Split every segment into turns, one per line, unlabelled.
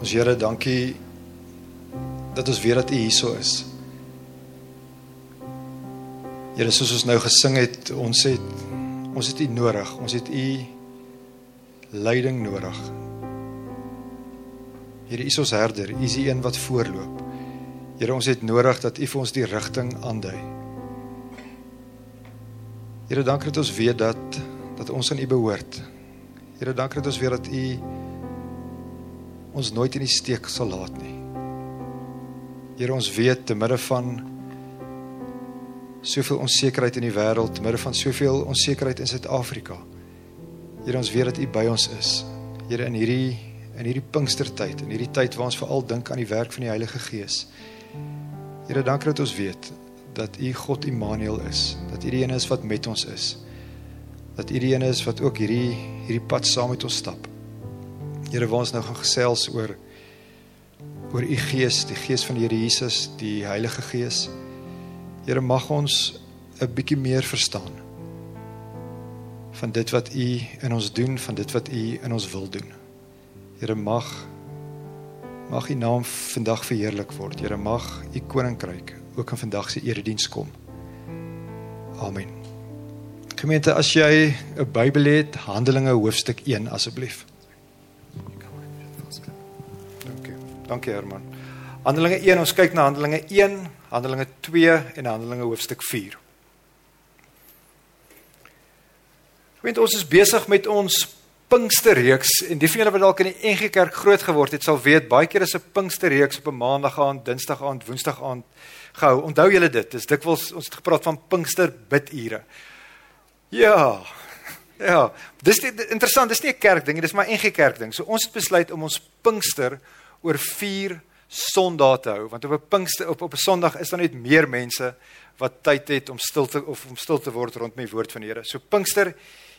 Ons Here, dankie dat ons weet dat U hierso is. Here, soos ons nou gesing het, ons het ons het U nodig. Ons het U leiding nodig. Here, U is ons herder. U is die een wat voorloop. Here, ons het nodig dat U vir ons die rigting aandui. Here, dankie dat ons weet dat dat ons aan U behoort. Here, dankie dat ons weet dat U ons nooit in die steek sal laat nie. Here ons weet te midde van soveel onsekerheid in die wêreld, te midde van soveel onsekerheid in Suid-Afrika. Here ons weet dat U by ons is. Here in hierdie in hierdie Pinkstertyd, in hierdie tyd waar ons veral dink aan die werk van die Heilige Gees. Here dankie dat ons weet dat U God Immanuel is, dat U die een is wat met ons is. Dat U die een is wat ook hierdie hierdie pad saam met ons stap. Here, waar ons nou gaan gesels oor oor u Gees, die Gees van die Here Jesus, die Heilige Gees. Here, mag ons 'n bietjie meer verstaan van dit wat u in ons doen, van dit wat u in ons wil doen. Here, mag mag u naam vandag verheerlik word. Here, mag u koninkryk ook in vandag se erediens kom. Amen. Gemeente, as jy 'n Bybel het, Handelinge hoofstuk 1 asseblief. Dankie Herman. Handelinge 1, ons kyk na Handelinge 1, Handelinge 2 en Handelinge hoofstuk 4. Want ons is besig met ons Pinksterreeks en die van julle wat dalk in die NG Kerk groot geword het, sal weet baie keer is 'n Pinksterreeks op 'n Maandag aand, Dinsdag aand, Woensdag aand gehou. Onthou julle dit? Dis dikwels ons het gepraat van Pinkster bidure. Ja. Ja, dis die, interessant, dis nie 'n kerk ding nie, dis maar 'n NG Kerk ding. So ons het besluit om ons Pinkster oor 4 Sondae te hou want op 'n Pinkster op op 'n Sondag is daar net meer mense wat tyd het om stil te of om stil te word rond my woord van die Here. So Pinkster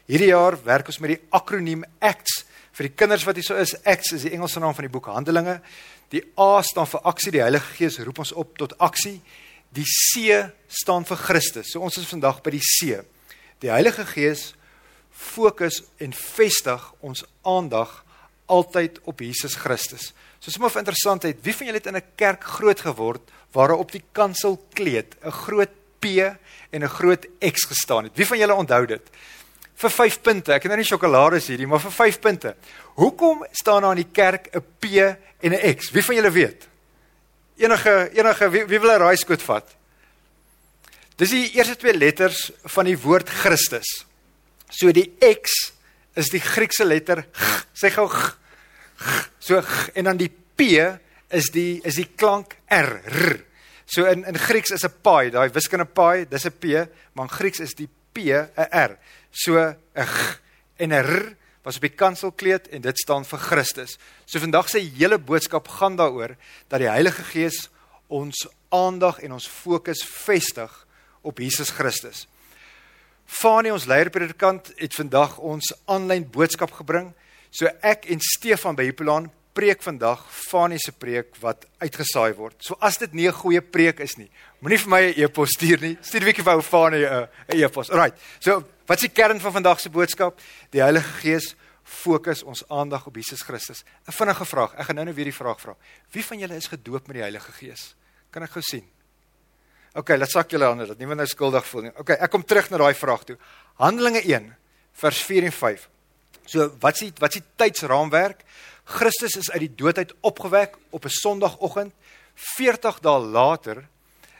hierdie jaar werk ons met die akroniem ACTS vir die kinders wat hier so is. ACTS is die Engelse naam van die boek Handelinge. Die A staan vir aksie, die Heilige Gees roep ons op tot aksie. Die C staan vir Christus. So ons is vandag by die C. Die Heilige Gees fokus en vestig ons aandag altyd op Jesus Christus. So sommer vir interessantheid, wie van julle het in 'n kerk groot geword waar op die kanselkleed 'n groot P en 'n groot X gestaan het? Wie van julle onthou dit? Vir 5 punte. Ek het nou nie sjokolades hierdie, maar vir 5 punte. Hoekom staan daar in die kerk 'n P en 'n X? Wie van julle weet? Enige enige wie, wie wil 'n raaiskoot vat? Dis die eerste twee letters van die woord Christus. So die X is die Griekse letter G. Sê gou G. So en dan die P is die is die klank R. R. So in in Grieks is 'n pi, daai wiskunde pi, dis 'n P, maar in Grieks is die P 'n R. So 'n G en 'n R was op die kanselkleed en dit staan vir Christus. So vandag se hele boodskap gaan daaroor dat die Heilige Gees ons aandag en ons fokus vestig op Jesus Christus. Fanie ons leierpredikant het vandag ons aanlyn boodskap gebring. So ek en Stefan by Hippolaan preek vandag Fanie se preek wat uitgesaai word. So as dit nie 'n goeie preek is nie, moenie vir my 'n e e-pos stuur nie. Stuur 'n bietjie vir ou Fanie 'n e-pos. Alrite. So wat is die kern van vandag se boodskap? Die Heilige Gees fokus ons aandag op Jesus Christus. 'n Vinnige vraag. Ek gaan nou net weer die vraag vra. Wie van julle is gedoop met die Heilige Gees? Kan ek gou sien? OK, laat sak julle hande dat niemand nou skuldig voel nie. OK, ek kom terug na daai vraag toe. Handelinge 1 vers 4 en 5. So wat is wat is die tydsraamwerk? Christus is uit die dood uit opgewek op 'n Sondagoggend. 40 dae later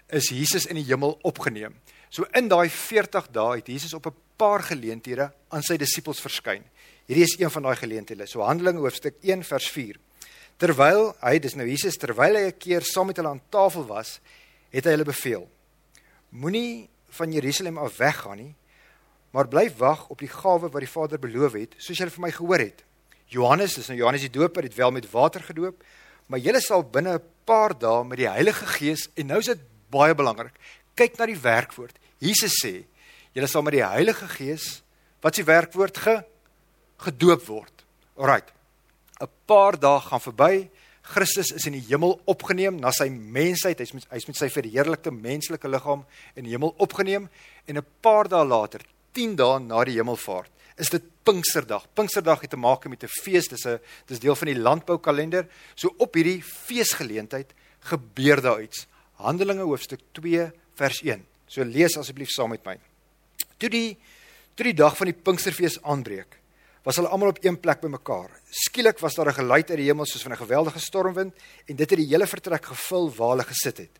is Jesus in die hemel opgeneem. So in daai 40 dae het Jesus op 'n paar geleenthede aan sy disippels verskyn. Hierdie is een van daai geleenthede. So Handelinge hoofstuk 1 vers 4. Terwyl hy dis nou Jesus terwyl hy 'n keer saam met hulle aan tafel was, het hy hulle beveel: Moenie van Jerusalem af weggaan nie, maar bly wag op die gawe wat die Vader beloof het, soos julle vir my gehoor het. Johannes, dis nou Johannes die Doper het wel met water gedoop, maar julle sal binne 'n paar dae met die Heilige Gees en nou is dit baie belangrik. Kyk na die werkwoord. Jesus sê, julle sal met die Heilige Gees, wat s'ie werkwoord ge gedoop word. Alraight. 'n Paar dae gaan verby. Christus is in die hemel opgeneem na sy mensheid. Hy's met hy's met sy verheerlikte menslike liggaam in die hemel opgeneem en 'n paar dae later 10 dae na die hemelvaart is dit Pinksterdag. Pinksterdag het te maak met 'n fees, dis 'n dis deel van die landboukalender. So op hierdie feesgeleentheid gebeur daar iets. Handelinge hoofstuk 2 vers 1. So lees asseblief saam met my. Toe die toe die dag van die Pinksterfees aanbreek, was hulle almal op een plek bymekaar. Skielik was daar 'n geluid uit die hemel soos van 'n geweldige stormwind en dit het die hele vertrek gevul waar hulle gesit het.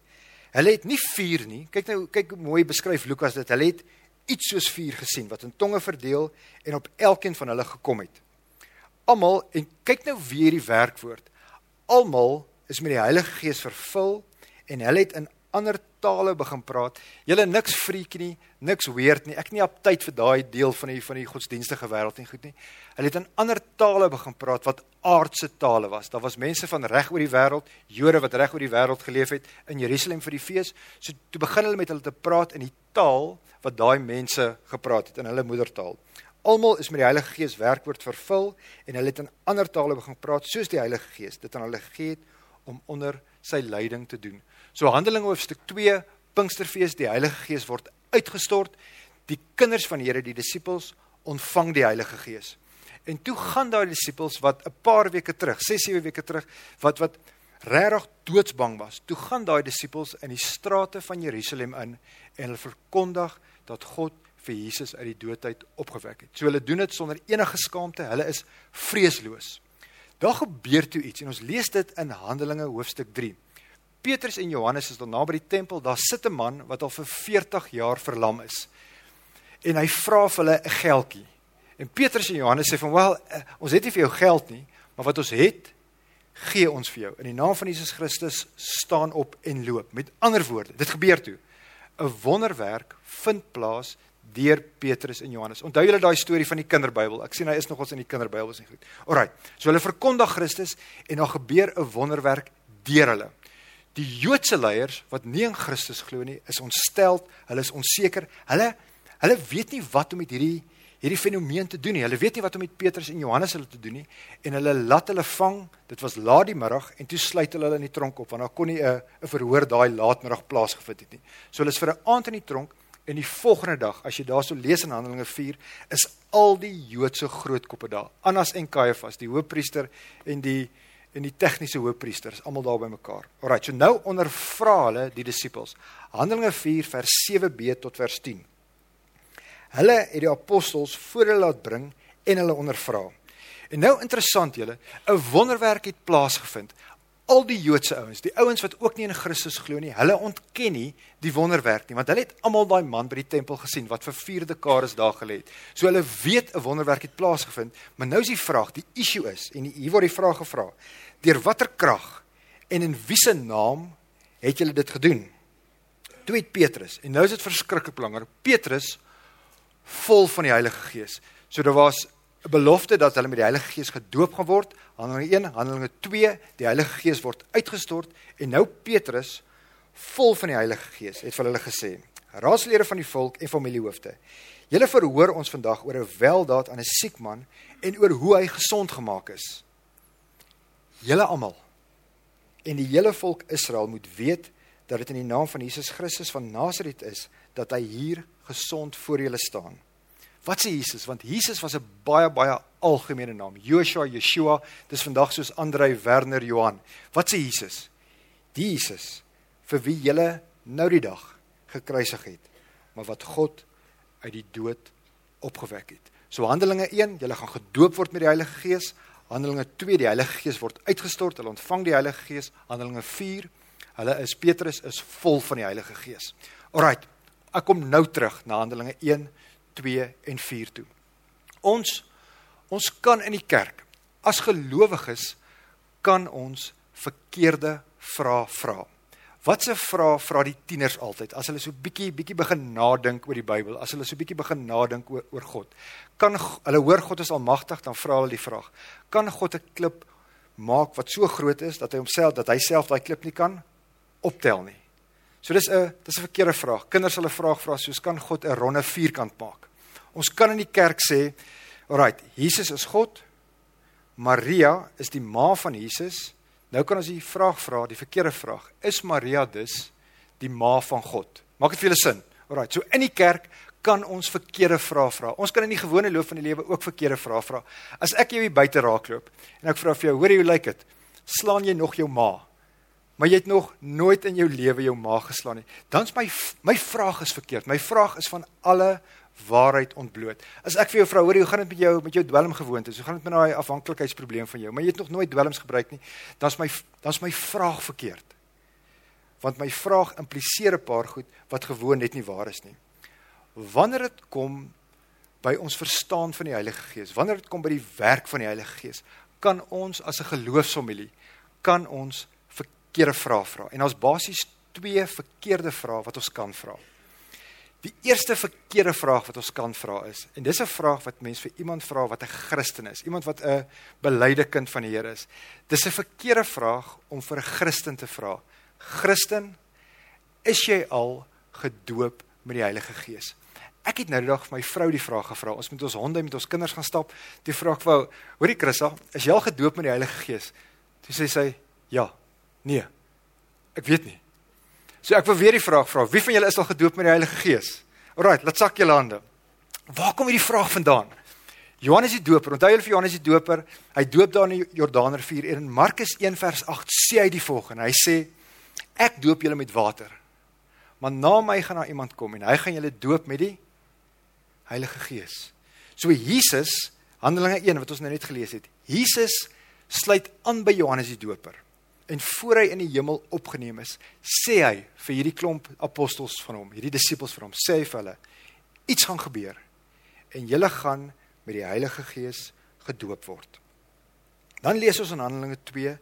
Hulle het nie vuur nie. Kyk nou, kyk hoe mooi beskryf Lukas dit. Hulle het iets soos vuur gesien wat in tonge verdeel en op elkeen van hulle gekom het. Almal en kyk nou weer die werkwoord. Almal is met die Heilige Gees vervul en hulle het in ander tale begin praat. Julle niks freak nie, niks weird nie. Ek nie op tyd vir daai deel van die van die godsdienstige wêreld nie goed nie. Hulle het in ander tale begin praat wat aardse tale was. Daar was mense van reg oor die wêreld, Jode wat reg oor die wêreld geleef het in Jerusalem vir die fees. So toe begin hulle met hulle te praat in die taal wat daai mense gepraat het in hulle moedertaal. Almal is met die Heilige Gees werkwoord vervul en hulle het in ander tale begin praat soos die Heilige Gees dit aan hulle gegee het om onder sy leiding te doen. So Handelinge hoofstuk 2, Pinksterfees, die Heilige Gees word uitgestort. Die kinders van die Here, die disippels, ontvang die Heilige Gees. En toe gaan daai disippels wat 'n paar weke terug, 6-7 weke terug, wat wat regtig doodsbang was. Toe gaan daai disippels in die strate van Jerusalem in en hulle verkondig dat God vir Jesus uit die doodheid opgewek het. So hulle doen dit sonder enige skaamte. Hulle is vreesloos. Daar gebeur toe iets en ons lees dit in Handelinge hoofstuk 3. Petrus en Johannes is daar naby die tempel. Daar sit 'n man wat al vir 40 jaar verlam is. En hy vra vir hulle 'n geldjie. En Petrus en Johannes sê van, "Wel, uh, ons het nie vir jou geld nie, maar wat ons het, gee ons vir jou. In die naam van Jesus Christus staan op en loop." Met ander woorde, dit gebeur toe. 'n Wonderwerk vind plaas deur Petrus en Johannes. Onthou julle daai storie van die kinderbybel? Ek sien hy is nog ons in die kinderbybel is nie goed. Alraai. So hulle verkondig Christus en daar gebeur 'n wonderwerk deur hulle. Die Joodse leiers wat nie in Christus glo nie, is ontstel, hulle is onseker. Hulle hulle weet nie wat om met hierdie hierdie fenomeen te doen nie. Hulle weet nie wat om met Petrus en Johannes hulle te doen nie en hulle laat hulle vang. Dit was laat die middag en toe sluit hulle hulle in die tronk op want daar kon nie 'n 'n verhoor daai laatmiddag plaasgevind het nie. So hulle is vir 'n aand in die tronk en die volgende dag, as jy daarso lees in Handelinge 4, is al die Joodse grootkoppe daar. Annas en Kajafas, die hoofpriester en die en die tegniese hoofpriesters almal daar bymekaar. Alraai, so nou ondervra hulle die disippels. Handelinge 4 vers 7b tot vers 10. Hulle het die apostels voor hulle laat bring en hulle ondervra. En nou interessant julle, 'n wonderwerk het plaasgevind. Al die Joodse ouens, die ouens wat ook nie in Christus glo nie, hulle ontken nie die wonderwerk nie, want hulle het almal daai man by die tempel gesien wat vir 4 dekades daar gelê het. So hulle weet 'n wonderwerk het plaasgevind, maar nou is die vraag, die issue is en hier word die vraag gevra deur watter krag en in wiese naam het julle dit gedoen? Toe het Petrus, en nou is dit verskriklik belangrik, Petrus vol van die Heilige Gees. So daar was 'n belofte dat hulle met die Heilige Gees gedoop gaan word. Handelinge 1, Handelinge 2, die Heilige Gees word uitgestort en nou Petrus vol van die Heilige Gees het vir hulle gesê: "Raadslede van die volk en familiehoofde, julle verhoor ons vandag oor 'n weldaad aan 'n siek man en oor hoe hy gesond gemaak is." julle almal en die hele volk Israel moet weet dat dit in die naam van Jesus Christus van Nasaret is dat hy hier gesond voor julle staan. Wat sê Jesus? Want Jesus was 'n baie baie algemene naam. Joshua, Yeshua, dis vandag soos Andrei, Werner, Johan. Wat sê Jesus? Die Jesus vir wie julle nou die dag gekruisig het, maar wat God uit die dood opgewek het. So Handelinge 1, julle gaan gedoop word met die Heilige Gees. Handelinge 2 die Heilige Gees word uitgestort, hulle ontvang die Heilige Gees. Handelinge 4 hulle is Petrus is vol van die Heilige Gees. Alraight, ek kom nou terug na Handelinge 1, 2 en 4 toe. Ons ons kan in die kerk as gelowiges kan ons verkeerde vrae vra. Wat se vrae vra die tieners altyd as hulle so bietjie bietjie begin nadink oor die Bybel, as hulle so bietjie begin nadink oor, oor God? Kan hulle hoor God is almagtig, dan vra hulle die vraag: Kan God 'n klip maak wat so groot is dat hy homself dat hy self daai klip nie kan optel nie? So dis 'n dis 'n verkeerde vraag. Kinders hulle vraag vra soos kan God 'n ronde vierkant maak? Ons kan in die kerk sê, alrite, Jesus is God. Maria is die ma van Jesus. Nou kan ons die vraag vra, die verkeerde vraag. Is Maria dus die ma van God? Maak dit vir julle sin? Alraai, so in die kerk kan ons verkeerde vrae vra. Ons kan in die gewone loop van die lewe ook verkeerde vrae vra. As ek jou hier buite raakloop en ek vra vir jou, "Hoor jy hoe lyk dit? Slaan jy nog jou ma?" Maar jy het nog nooit in jou lewe jou ma geslaan nie. Dan's my my vraag is verkeerd. My vraag is van alle waarheid ontbloot. As ek vir jou vra, hoor jy, hoe gaan dit met jou met jou dwelmgewoontes? Hoe gaan dit met daai afhanklikheidsprobleem van jou? Maar jy het nog nooit dwelms gebruik nie. Dan's my dan's my vraag verkeerd. Want my vraag impliseer 'n paar goed wat gewoon net nie waar is nie wanneer dit kom by ons verstaan van die Heilige Gees, wanneer dit kom by die werk van die Heilige Gees, kan ons as 'n geloofsfamilie kan ons verkeerde vrae vra. En ons basies twee verkeerde vrae wat ons kan vra. Die eerste verkeerde vraag wat ons kan vra is, en dis 'n vraag wat mense vir iemand vra wat 'n Christen is, iemand wat 'n belyde kind van die Here is. Dis 'n verkeerde vraag om vir 'n Christen te vra. Christen, is jy al gedoop met die Heilige Gees? Ek het nou die dag vir my vrou die vraag gevra. Ons moet ons honde met ons kinders gaan stap. Die vraag wou, hoorie Christa, is jy al gedoop met die Heilige Gees? Toe sê sy, ja. Nee. Ek weet nie. So ek wil weer die vraag vra. Wie van julle is al gedoop met die Heilige Gees? Alraai, laat sak julle hande. Waar kom hierdie vraag vandaan? Johannes die Doper. Onthou julle vir Johannes die Doper? Hy doop daar in die Jordaanrivier en in Markus 1 vers 8 sê hy die volgende. Hy sê ek doop julle met water. Maar na my gaan daar iemand kom en hy gaan julle doop met die Heilige Gees. So Jesus, Handelinge 1 wat ons nou net gelees het. Jesus sluit aan by Johannes die Doper. En voor hy in die hemel opgeneem is, sê hy vir hierdie klomp apostels van hom, hierdie disippels van hom, sê hy vir hulle iets gaan gebeur en julle gaan met die Heilige Gees gedoop word. Dan lees ons in Handelinge 2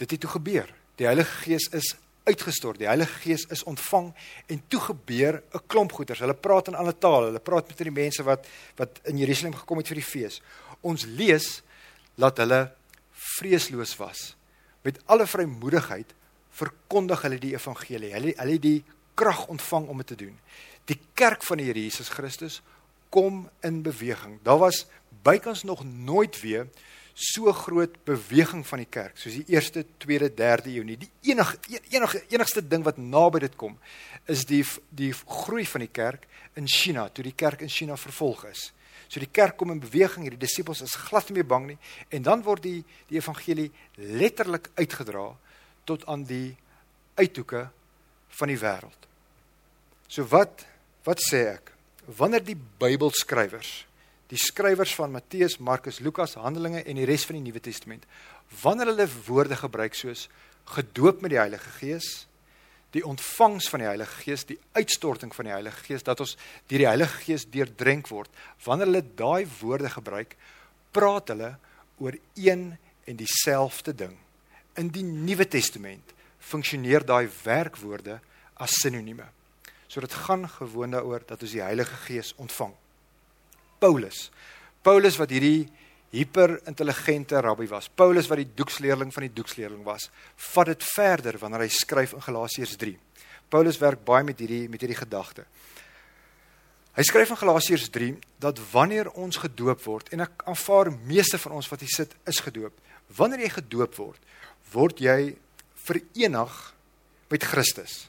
dit het toe gebeur. Die Heilige Gees is uitgestort. Die Heilige Gees is ontvang en toe gebeur 'n klomp goeters. Hulle praat in ander tale. Hulle praat met die mense wat wat in Jerusalem gekom het vir die fees. Ons lees dat hulle vreesloos was. Met alle vrymoedigheid verkondig hulle die evangelie. Hulle hulle die krag ontvang om dit te doen. Die kerk van die Here Jesus Christus kom in beweging. Daar was bykans nog nooit weer so groot beweging van die kerk soos die eerste, tweede, derde eeu nie. Die enige enige enigste ding wat naby dit kom is die die groei van die kerk in China toe die kerk in China vervolg is. So die kerk kom in beweging, hierdie disippels is glad nie meer bang nie en dan word die die evangelie letterlik uitgedra tot aan die uithoeke van die wêreld. So wat wat sê ek? Wanneer die Bybelskrywers die skrywers van Matteus, Markus, Lukas, Handelinge en die res van die Nuwe Testament, wanneer hulle woorde gebruik soos gedoop met die Heilige Gees, die ontvangs van die Heilige Gees, die uitstorting van die Heilige Gees dat ons deur die Heilige Gees deurdrink word, wanneer hulle daai woorde gebruik, praat hulle oor een en dieselfde ding. In die Nuwe Testament funksioneer daai werkwoorde as sinonieme. So dit gaan gewoon daaroor dat ons die Heilige Gees ontvang. Paulus. Paulus wat hierdie hyperintelligente rabbi was. Paulus wat die doeksleerling van die doeksleerling was. Vat dit verder wanneer hy skryf in Galasiërs 3. Paulus werk baie met hierdie met hierdie gedagte. Hy skryf in Galasiërs 3 dat wanneer ons gedoop word en ek aanvaar meeste van ons wat hier sit is gedoop. Wanneer jy gedoop word, word jy verenig met Christus.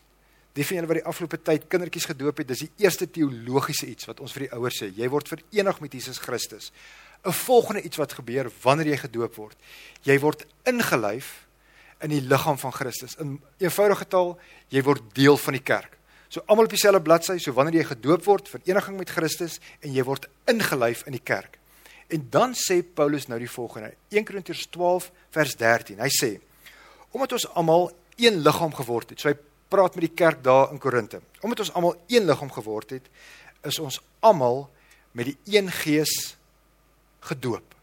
Die van julle wat die afgelope tyd kindertjies gedoop het, dis die eerste teologiese iets wat ons vir die ouers sê. Jy word verenig met Jesus Christus. 'n Volgende iets wat gebeur wanneer jy gedoop word. Jy word ingelyf in die liggaam van Christus. In eenvoudige taal, jy word deel van die kerk. So almal op dieselfde bladsy, so wanneer jy gedoop word, vereniging met Christus en jy word ingelyf in die kerk. En dan sê Paulus nou die volgende, 1 Korintiërs 12 vers 13. Hy sê: Omdat ons almal een liggaam geword het. So hy praat met die kerk daar in Korinte. Omdat ons almal een liggaam geword het, is ons almal met die een gees gedoop.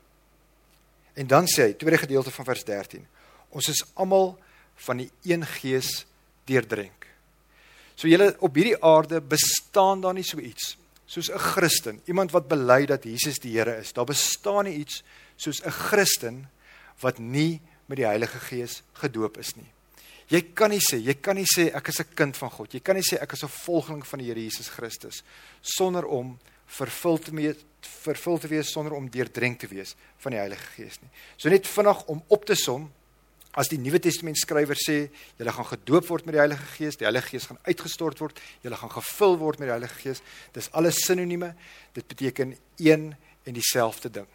En dan sê hy, tweede gedeelte van vers 13, ons is almal van die een gees deurdrink. So julle op hierdie aarde bestaan daar nie so iets soos 'n Christen, iemand wat bely dat Jesus die Here is. Daar bestaan nie iets soos 'n Christen wat nie met die Heilige Gees gedoop is nie. Jy kan nie sê, jy kan nie sê ek is 'n kind van God. Jy kan nie sê ek is 'n volgeling van die Here Jesus Christus sonder om vervul te wees vervul te wees sonder om deurdrink te wees van die Heilige Gees nie. So net vinnig om op te som, As die Nuwe Testament skrywer sê, julle gaan gedoop word met die Heilige Gees, die Heilige Gees gaan uitgestort word, julle gaan gevul word met die Heilige Gees, dis alles sinonieme. Dit beteken een en dieselfde ding.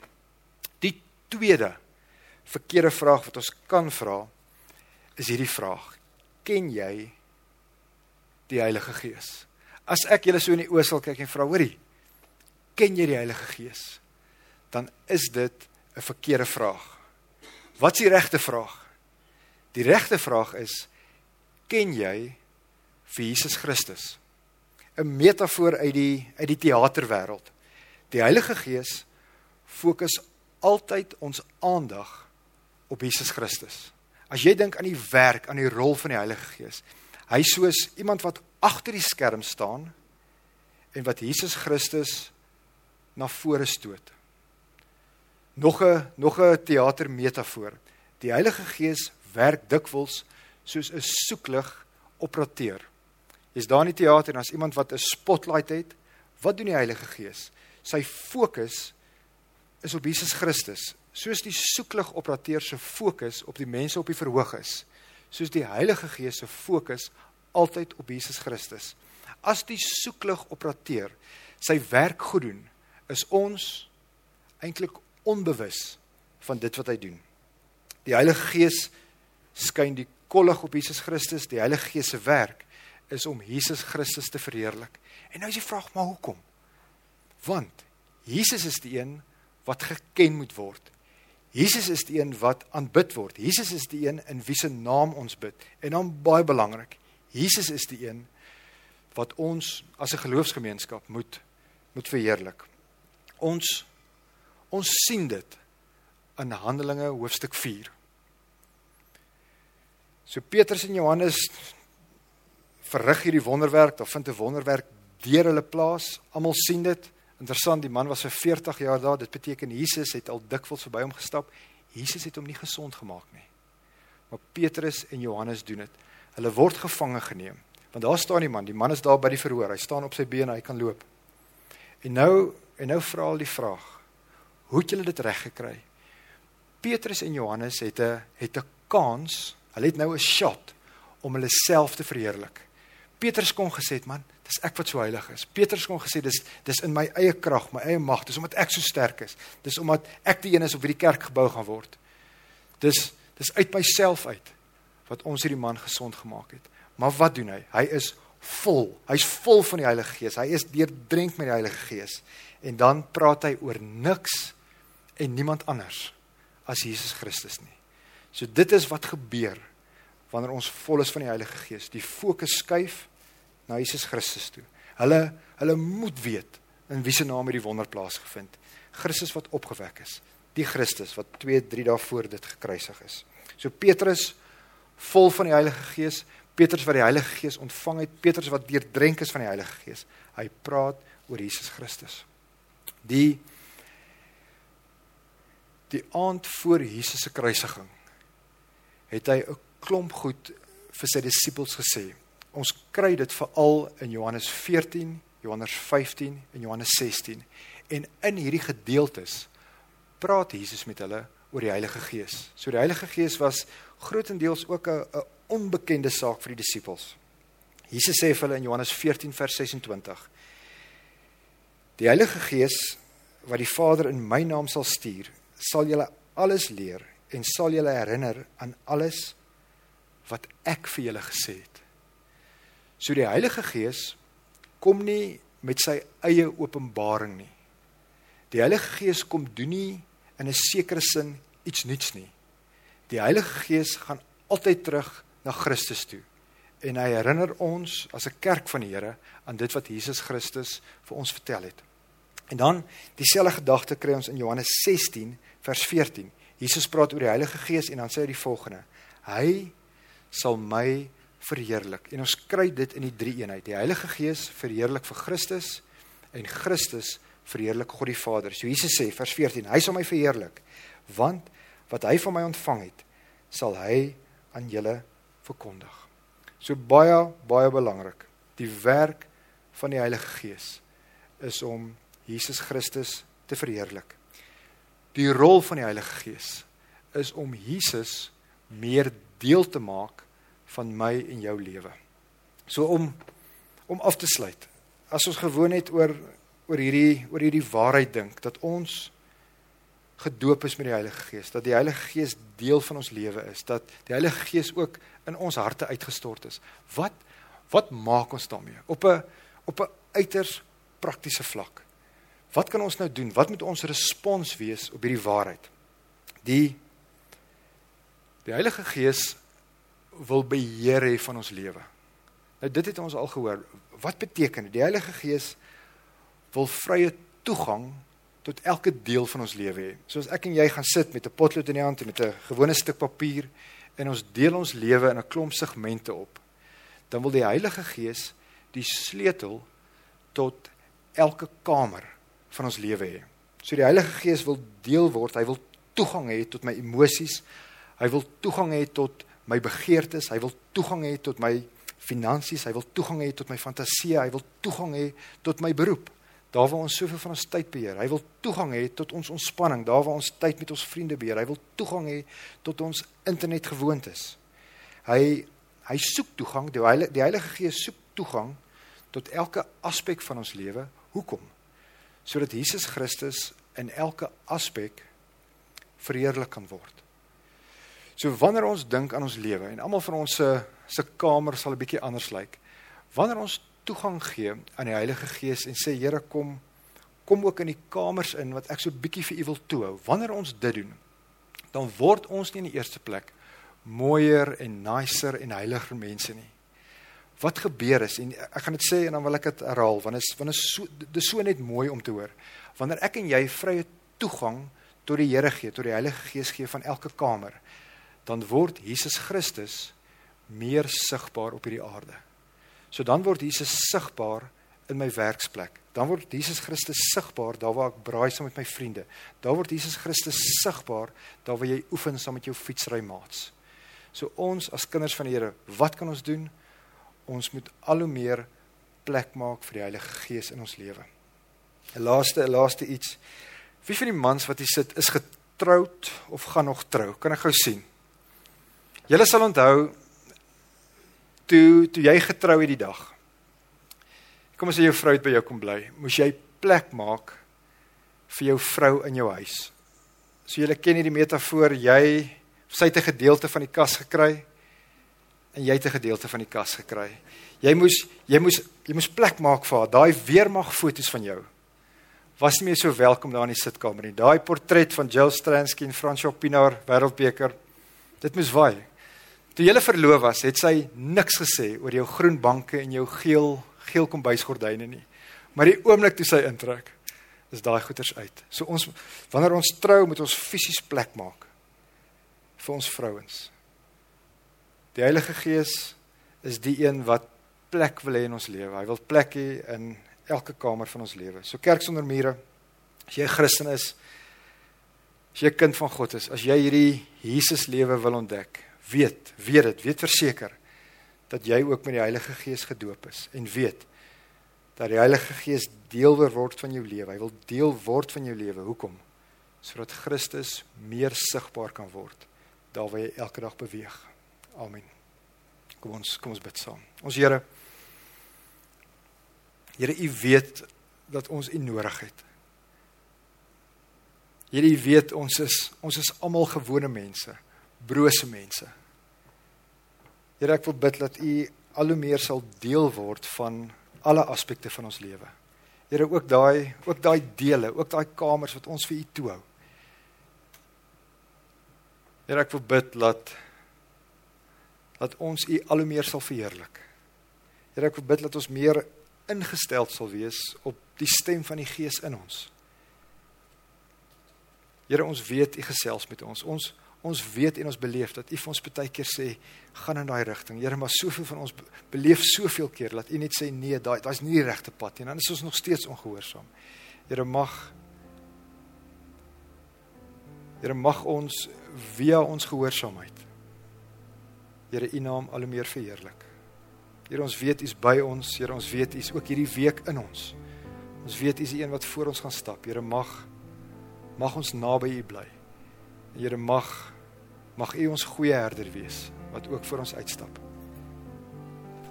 Die tweede verkeerde vraag wat ons kan vra is hierdie vraag: Ken jy die Heilige Gees? As ek julle so in die oë sal kyk en vra, hoorie, ken jy die Heilige Gees? Dan is dit 'n verkeerde vraag. Wat is die regte vraag? Die regte vraag is ken jy vir Jesus Christus? 'n Metafoor uit die uit die teaterwêreld. Die Heilige Gees fokus altyd ons aandag op Jesus Christus. As jy dink aan die werk, aan die rol van die Heilige Gees, hy soos iemand wat agter die skerm staan en wat Jesus Christus na vore stoot. Nog 'n nog 'n teatermetafoor. Die Heilige Gees werk dikwels soos 'n soeklig operateur. Jy's daar in die teater en as iemand wat 'n spotlight het, wat doen die Heilige Gees? Sy fokus is op Jesus Christus, soos die soeklig operateur se fokus op die mense op die verhoog is, soos die Heilige Gees se fokus altyd op Jesus Christus. As die soeklig operateur sy werk goed doen, is ons eintlik onbewus van dit wat hy doen. Die Heilige Gees skyn die kollig op Jesus Christus, die Heilige Gees se werk is om Jesus Christus te verheerlik. En nou is die vraag maar hoekom? Want Jesus is die een wat geken moet word. Jesus is die een wat aanbid word. Jesus is die een in wie se naam ons bid. En dan baie belangrik, Jesus is die een wat ons as 'n geloofsgemeenskap moet moet verheerlik. Ons ons sien dit in Handelinge hoofstuk 4. So Petrus en Johannes verrig hierdie wonderwerk, daar vind 'n wonderwerk deur hulle plaas. Almal sien dit. Interessant, die man was vir 40 jaar daar. Dit beteken Jesus het al dikwels verby hom gestap. Jesus het hom nie gesond gemaak nie. Maar Petrus en Johannes doen dit. Hulle word gevange geneem. Want daar staan die man, die man is daar by die verhoor. Hy staan op sy bene, hy kan loop. En nou en nou vra hulle die vraag: Hoe het julle dit reg gekry? Petrus en Johannes het 'n het 'n kans Hulle het nou 'n shot om hulle self te verheerlik. Petrus kon gesê het, man, dis ek wat so heilig is. Petrus kon gesê dis dis in my eie krag, my eie mag, dis omdat ek so sterk is. Dis omdat ek die een is op wie die kerk gebou gaan word. Dis dis uit myself uit wat ons hierdie man gesond gemaak het. Maar wat doen hy? Hy is vol. Hy's vol van die Heilige Gees. Hy is deurdrenk met die Heilige Gees. En dan praat hy oor niks en niemand anders as Jesus Christus nie. So dit is wat gebeur wanneer ons vol is van die Heilige Gees. Die fokus skuif na Jesus Christus toe. Hulle hulle moet weet in wie se naam hierdie wonder plaasgevind. Christus wat opgewek is. Die Christus wat 2, 3 dae voor dit gekruisig is. So Petrus vol van die Heilige Gees, Petrus wat die Heilige Gees ontvang het, Petrus wat deurdrenk is van die Heilige Gees. Hy praat oor Jesus Christus. Die die aand voor Jesus se kruisiging het hy 'n klomp goed vir sy disippels gesê. Ons kry dit veral in Johannes 14, Johannes 15 en Johannes 16. En in hierdie gedeeltes praat Jesus met hulle oor die Heilige Gees. So die Heilige Gees was grootendeels ook 'n onbekende saak vir die disippels. Jesus sê vir hulle in Johannes 14 vers 26: Die Heilige Gees wat die Vader in my naam sal stuur, sal julle alles leer en sal julle herinner aan alles wat ek vir julle gesê het. So die Heilige Gees kom nie met sy eie openbaring nie. Die Heilige Gees kom doen nie in 'n sekere sin iets nuuts nie. Die Heilige Gees gaan altyd terug na Christus toe en hy herinner ons as 'n kerk van die Here aan dit wat Jesus Christus vir ons vertel het. En dan dieselfde gedagte kry ons in Johannes 16 vers 14. Jesus praat oor die Heilige Gees en dan sê hy die volgende: Hy sal my verheerlik. En ons kry dit in die drie eenheid. Die Heilige Gees verheerlik vir Christus en Christus verheerlik God die Vader. So Jesus sê vers 14: Hy sal my verheerlik want wat hy van my ontvang het, sal hy aan julle verkondig. So baie baie belangrik. Die werk van die Heilige Gees is om Jesus Christus te verheerlik. Die rol van die Heilige Gees is om Jesus meer deel te maak van my en jou lewe. So om om af te sluit. As ons gewoon net oor oor hierdie oor hierdie waarheid dink dat ons gedoop is met die Heilige Gees, dat die Heilige Gees deel van ons lewe is, dat die Heilige Gees ook in ons harte uitgestort is. Wat wat maak ons daarmee? Op 'n op 'n uiters praktiese vlak. Wat kan ons nou doen? Wat moet ons respons wees op hierdie waarheid? Die die Heilige Gees wil beheer hê van ons lewe. Nou dit het ons al gehoor. Wat beteken dit? Die Heilige Gees wil vrye toegang tot elke deel van ons lewe hê. Soos ek en jy gaan sit met 'n potlood in die hand en met 'n gewone stuk papier en ons deel ons lewe in 'n klomp segmente op. Dan wil die Heilige Gees die sleutel tot elke kamer van ons lewe hê. So die Heilige Gees wil deel word, hy wil toegang hê tot my emosies. Hy wil toegang hê tot my begeertes, hy wil toegang hê tot my finansies, hy wil toegang hê tot my fantasie, hy wil toegang hê tot my beroep. Daar waar ons soveel van ons tyd beheer. Hy wil toegang hê tot ons ontspanning, daar waar ons tyd met ons vriende beheer. Hy wil toegang hê tot ons internetgewoontes. Hy hy soek toegang, die Heilige die Heilige Gees soek toegang tot elke aspek van ons lewe. Hoekom? Sodat Jesus Christus in elke aspek verheerlik kan word. So wanneer ons dink aan ons lewe en almal van ons se se kamer sal 'n bietjie anders lyk. Wanneer ons toegang gee aan die Heilige Gees en sê Here kom kom ook in die kamers in wat ek so bietjie vir u wil toehou. Wanneer ons dit doen, dan word ons nie in die eerste plek mooier en nicer en heiliger mense nie. Wat gebeur is en ek gaan dit sê en dan wil ek dit herhaal want is want is so dis so net mooi om te hoor. Wanneer ek en jy vrye toegang tot die Here gee, tot die Heilige Gees gee van elke kamer, dan word Jesus Christus meer sigbaar op hierdie aarde. So dan word Jesus sigbaar in my werksplek. Dan word Jesus Christus sigbaar daar waar ek braai saam met my vriende. Daar word Jesus Christus sigbaar daar waar jy oefen saam met jou fietsry maats. So ons as kinders van die Here, wat kan ons doen? Ons moet al hoe meer plek maak vir die Heilige Gees in ons lewe. 'n Laaste 'n laaste iets. Wie van die mans wat hier sit is getroud of gaan nog trou? Kan ek gou sien? Julle sal onthou toe toe jy getrou het die dag. Kom as jy jou vrou het by jou kom bly, moes jy plek maak vir jou vrou in jou huis. So jy ken hierdie metafoor, jy sy het 'n gedeelte van die kas gekry en jy het 'n gedeelte van die kas gekry. Jy moes jy moes jy moes plek maak vir haar. Daai weermag foto's van jou was nie meer so welkom daar in die sitkamer nie. Daai portret van Jill Stransky en François Pinaar wêreldbeker. Dit moes waai. Toe jy verloof was, het sy niks gesê oor jou groen banke en jou geel geel kombuisgordyne nie. Maar die oomblik toe sy intrek, is daai goeders uit. So ons wanneer ons trou, moet ons fisies plek maak vir ons vrouens. Die Heilige Gees is die een wat plek wil hê in ons lewe. Hy wil plek hê in elke kamer van ons lewe. So kerk sonder mure. As jy 'n Christen is, as jy 'n kind van God is, as jy hierdie Jesus lewe wil ontdek, weet, weet dit, weet verseker dat jy ook met die Heilige Gees gedoop is en weet dat die Heilige Gees deel word van jou lewe. Hy wil deel word van jou lewe. Hoekom? Sodat Christus meer sigbaar kan word daar waar jy elke dag beweeg. Amen. Kom ons kom ons bid saam. Ons Here Here, U weet dat ons U nodig het. Here, U weet ons is ons is almal gewone mense, brose mense. Here ek wil bid dat U al hoe meer sal deel word van alle aspekte van ons lewe. Here ook daai ook daai dele, ook daai kamers wat ons vir U toehou. Here ek wil bid dat dat ons U al hoe meer sal verheerlik. Here ek bid dat ons meer ingestel sal wees op die stem van die Gees in ons. Here ons weet U gesels met ons. Ons ons weet en ons beleef dat U vir ons baie keer sê gaan in daai rigting. Here, maar soveel van ons beleef soveel keer dat U net sê nee, daai daai's nie die regte pad nie. Dan is ons nog steeds ongehoorsaam. Here mag Here mag ons via ons gehoorsaamheid Here U naam al hoe meer verheerlik. Here ons weet U's by ons. Here ons weet U's ook hierdie week in ons. Ons weet U's die een wat voor ons gaan stap. Here mag mag ons naby U bly. Here mag Mag U ons goeie herder wees wat ook vir ons uitstap.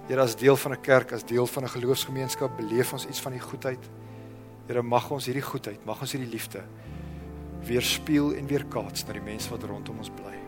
Here as deel van 'n kerk, as deel van 'n geloofsgemeenskap beleef ons iets van die goedheid. Here mag ons hierdie goedheid, mag ons hierdie liefde weerspieël en weerkaats na die mense wat rondom ons bly.